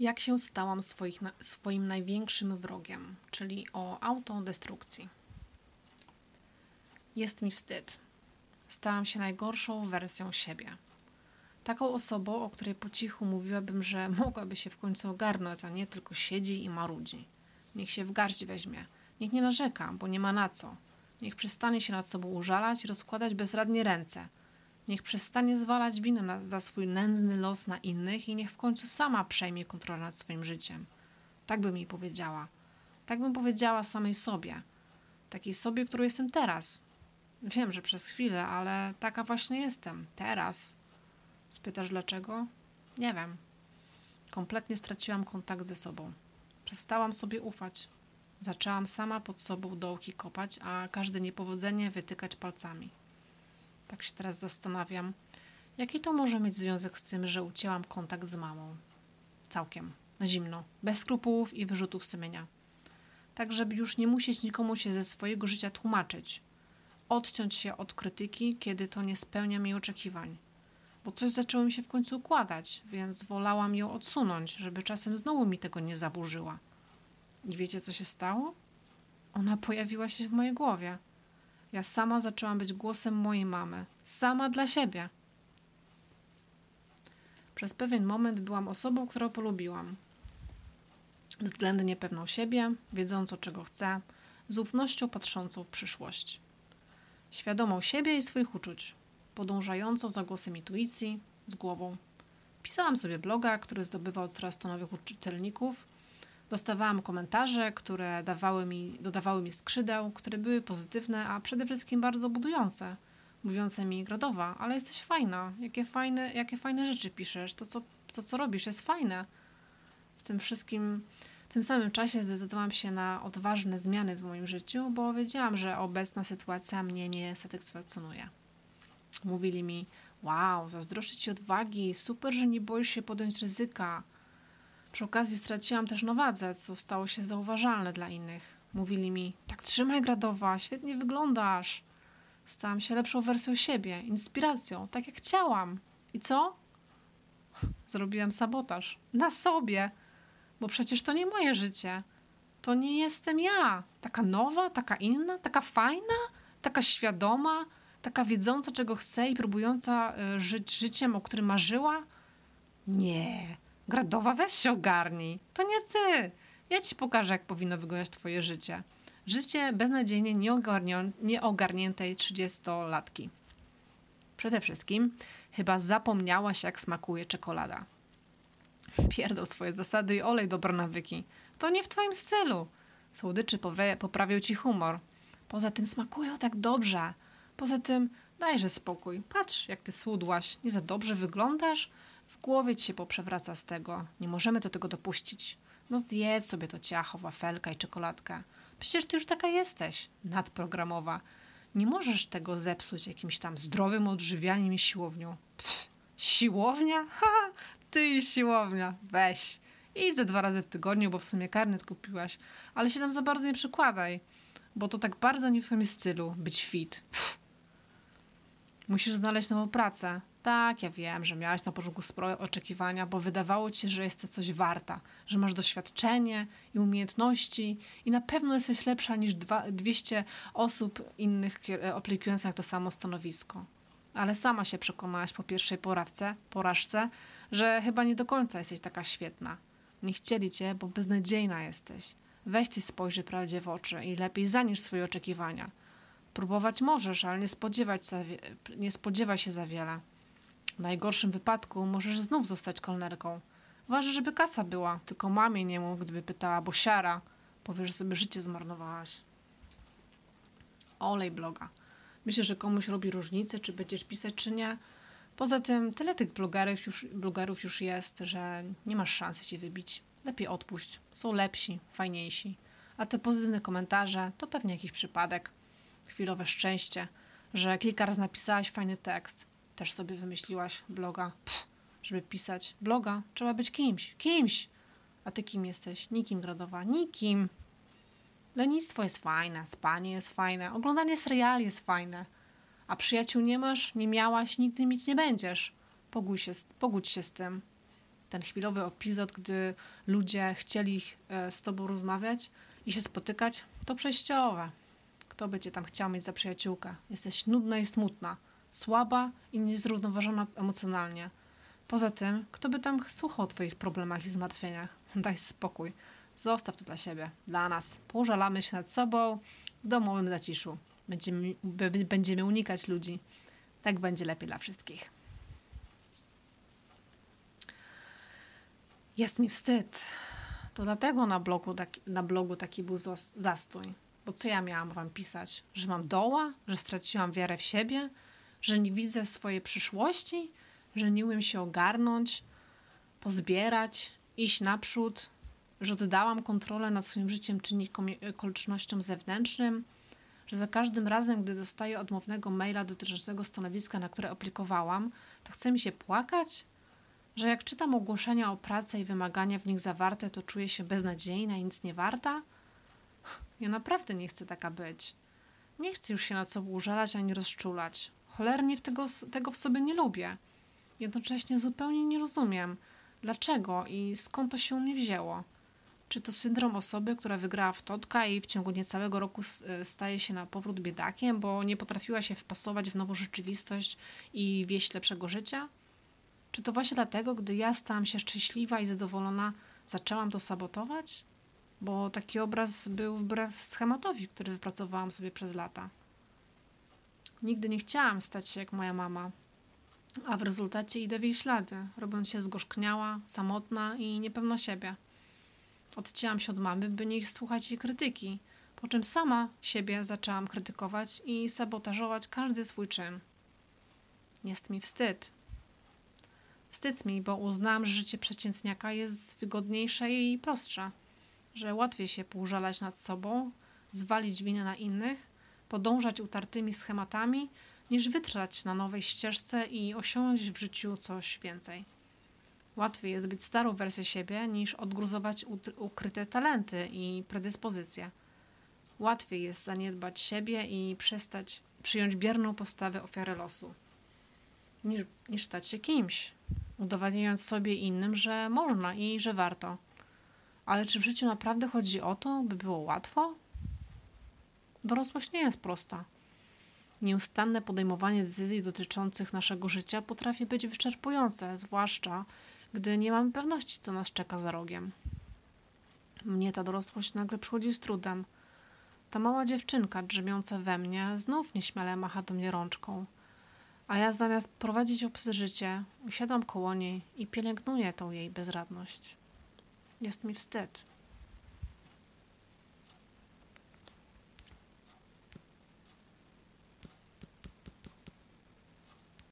Jak się stałam swoich, swoim największym wrogiem, czyli o autodestrukcji. Jest mi wstyd. Stałam się najgorszą wersją siebie. Taką osobą, o której po cichu mówiłabym, że mogłaby się w końcu ogarnąć, a nie tylko siedzi i marudzi. Niech się w garść weźmie. Niech nie narzeka, bo nie ma na co. Niech przestanie się nad sobą użalać i rozkładać bezradnie ręce – Niech przestanie zwalać winę na, za swój nędzny los na innych i niech w końcu sama przejmie kontrolę nad swoim życiem. Tak bym jej powiedziała. Tak bym powiedziała samej sobie. Takiej sobie, którą jestem teraz. Wiem, że przez chwilę, ale taka właśnie jestem. Teraz. Spytasz dlaczego? Nie wiem. Kompletnie straciłam kontakt ze sobą. Przestałam sobie ufać. Zaczęłam sama pod sobą dołki kopać, a każde niepowodzenie wytykać palcami. Tak się teraz zastanawiam, jaki to może mieć związek z tym, że ucięłam kontakt z mamą. Całkiem, na zimno, bez skrupułów i wyrzutów sumienia. Tak, żeby już nie musieć nikomu się ze swojego życia tłumaczyć. Odciąć się od krytyki, kiedy to nie spełnia mi oczekiwań. Bo coś zaczęło mi się w końcu układać, więc wolałam ją odsunąć, żeby czasem znowu mi tego nie zaburzyła. I wiecie, co się stało? Ona pojawiła się w mojej głowie. Ja sama zaczęłam być głosem mojej mamy. Sama dla siebie. Przez pewien moment byłam osobą, którą polubiłam. Względnie pewną siebie, wiedzącą czego chcę, z ufnością patrzącą w przyszłość. Świadomą siebie i swoich uczuć, podążającą za głosem intuicji, z głową. Pisałam sobie bloga, który zdobywał coraz to nowych czytelników Dostawałam komentarze, które dawały mi, dodawały mi skrzydeł, które były pozytywne, a przede wszystkim bardzo budujące. Mówiące mi, Gradowa, ale jesteś fajna, jakie fajne, jakie fajne rzeczy piszesz, to co, to co robisz jest fajne. W tym wszystkim, w tym samym czasie zdecydowałam się na odważne zmiany w moim życiu, bo wiedziałam, że obecna sytuacja mnie nie satysfakcjonuje. Mówili mi, wow, zazdroszczę ci odwagi, super, że nie boisz się podjąć ryzyka, przy okazji straciłam też na wadze, co stało się zauważalne dla innych. Mówili mi, tak trzymaj gradowa, świetnie wyglądasz. Stałam się lepszą wersją siebie, inspiracją, tak jak chciałam. I co? Zrobiłam sabotaż. Na sobie. Bo przecież to nie moje życie. To nie jestem ja. Taka nowa, taka inna, taka fajna, taka świadoma, taka wiedząca, czego chcę i próbująca y, żyć życiem, o którym marzyła. Nie. Gradowa, weź się ogarnij. To nie ty. Ja ci pokażę, jak powinno wyglądać twoje życie. Życie beznadziejnie nieogarniętej 30-latki. Przede wszystkim chyba zapomniałaś, jak smakuje czekolada. Pierdol swoje zasady i olej dobre nawyki. To nie w twoim stylu. Słodyczy poprawią ci humor. Poza tym smakują tak dobrze. Poza tym dajże spokój. Patrz, jak ty słudłaś. Nie za dobrze wyglądasz? W głowie ci się poprzewraca z tego. Nie możemy do tego dopuścić. No zjedz sobie to ciacho, wafelka i czekoladkę. Przecież ty już taka jesteś, nadprogramowa. Nie możesz tego zepsuć jakimś tam zdrowym odżywianiem i siłownią. Pff, siłownia? Ha, ty i siłownia. Weź. Idź ze dwa razy w tygodniu, bo w sumie karnet kupiłaś. Ale się tam za bardzo nie przykładaj, bo to tak bardzo nie w swoim stylu być fit. Pff. Musisz znaleźć nową pracę. Tak, ja wiem, że miałaś na początku spore oczekiwania, bo wydawało ci się, że jesteś coś warta, że masz doświadczenie i umiejętności i na pewno jesteś lepsza niż dwa, 200 osób innych aplikujących to samo stanowisko. Ale sama się przekonałaś po pierwszej porawce, porażce, że chyba nie do końca jesteś taka świetna. Nie chcieli cię, bo beznadziejna jesteś. Weź ty spojrzy prawdzie w oczy i lepiej zaniż swoje oczekiwania. Próbować możesz, ale nie, spodziewać nie się za wiele. W najgorszym wypadku możesz znów zostać kolnerką. Ważne, żeby kasa była, tylko mamie nie mów, gdyby pytała, bo siara. Powiesz, sobie życie zmarnowałaś. Olej bloga. Myślę, że komuś robi różnicę, czy będziesz pisać, czy nie. Poza tym tyle tych blogerów już, blogerów już jest, że nie masz szansy się wybić. Lepiej odpuść. Są lepsi, fajniejsi. A te pozytywne komentarze to pewnie jakiś przypadek. Chwilowe szczęście, że kilka razy napisałaś fajny tekst też sobie wymyśliłaś bloga, Pff, żeby pisać bloga. Trzeba być kimś, kimś. A ty kim jesteś? Nikim, Gradowa, nikim. Lenistwo jest fajne, spanie jest fajne, oglądanie seriali jest fajne. A przyjaciół nie masz, nie miałaś, nigdy mieć nie będziesz. Pogódź się, pogódź się z tym. ten chwilowy epizod, gdy ludzie chcieli e, z tobą rozmawiać i się spotykać, to przejściowe. Kto by cię tam chciał mieć za przyjaciółkę? Jesteś nudna i smutna, słaba i niezrównoważona emocjonalnie. Poza tym, kto by tam słuchał o twoich problemach i zmartwieniach? Daj spokój. Zostaw to dla siebie, dla nas. Pożalamy się nad sobą w domowym zaciszu. Będziemy, będziemy unikać ludzi. Tak będzie lepiej dla wszystkich. Jest mi wstyd. To dlatego na blogu, taki, na blogu taki był zastój. Bo co ja miałam wam pisać? Że mam doła? Że straciłam wiarę w siebie? Że nie widzę swojej przyszłości? Że nie umiem się ogarnąć, pozbierać, iść naprzód? Że oddałam kontrolę nad swoim życiem czynnikom i okolicznościom zewnętrznym? Że za każdym razem, gdy dostaję odmownego maila dotyczącego stanowiska, na które aplikowałam, to chce mi się płakać? że jak czytam ogłoszenia o pracę i wymagania w nich zawarte, to czuję się beznadziejna i nic nie warta? Ja naprawdę nie chcę taka być. Nie chcę już się nad sobą użalać ani rozczulać. Cholernie w tego, tego w sobie nie lubię. Jednocześnie zupełnie nie rozumiem, dlaczego i skąd to się u mnie wzięło. Czy to syndrom osoby, która wygrała w Totka i w ciągu niecałego roku staje się na powrót biedakiem, bo nie potrafiła się wpasować w nową rzeczywistość i wieść lepszego życia? Czy to właśnie dlatego, gdy ja stałam się szczęśliwa i zadowolona, zaczęłam to sabotować? Bo taki obraz był wbrew schematowi, który wypracowałam sobie przez lata. Nigdy nie chciałam stać się jak moja mama, a w rezultacie idę w jej ślady, robiąc się zgorzkniała, samotna i niepewna siebie. Odcięłam się od mamy, by nie słuchać jej krytyki, po czym sama siebie zaczęłam krytykować i sabotażować każdy swój czyn. Jest mi wstyd, Wstyd mi, bo uznałam, że życie przeciętniaka jest wygodniejsze i prostsze, że łatwiej się półżalać nad sobą, zwalić winę na innych, podążać utartymi schematami, niż wytrwać na nowej ścieżce i osiągnąć w życiu coś więcej. Łatwiej jest być starą wersją siebie, niż odgruzować ukryte talenty i predyspozycje. Łatwiej jest zaniedbać siebie i przestać przyjąć bierną postawę ofiary losu, niż, niż stać się kimś, udowadniając sobie innym, że można i że warto. Ale czy w życiu naprawdę chodzi o to, by było łatwo? Dorosłość nie jest prosta. Nieustanne podejmowanie decyzji dotyczących naszego życia potrafi być wyczerpujące, zwłaszcza gdy nie mamy pewności, co nas czeka za rogiem. Mnie ta dorosłość nagle przychodzi z trudem. Ta mała dziewczynka drzemiąca we mnie znów nieśmiale macha do mnie rączką – a ja zamiast prowadzić obce życie, usiadam koło niej i pielęgnuję tą jej bezradność. Jest mi wstyd.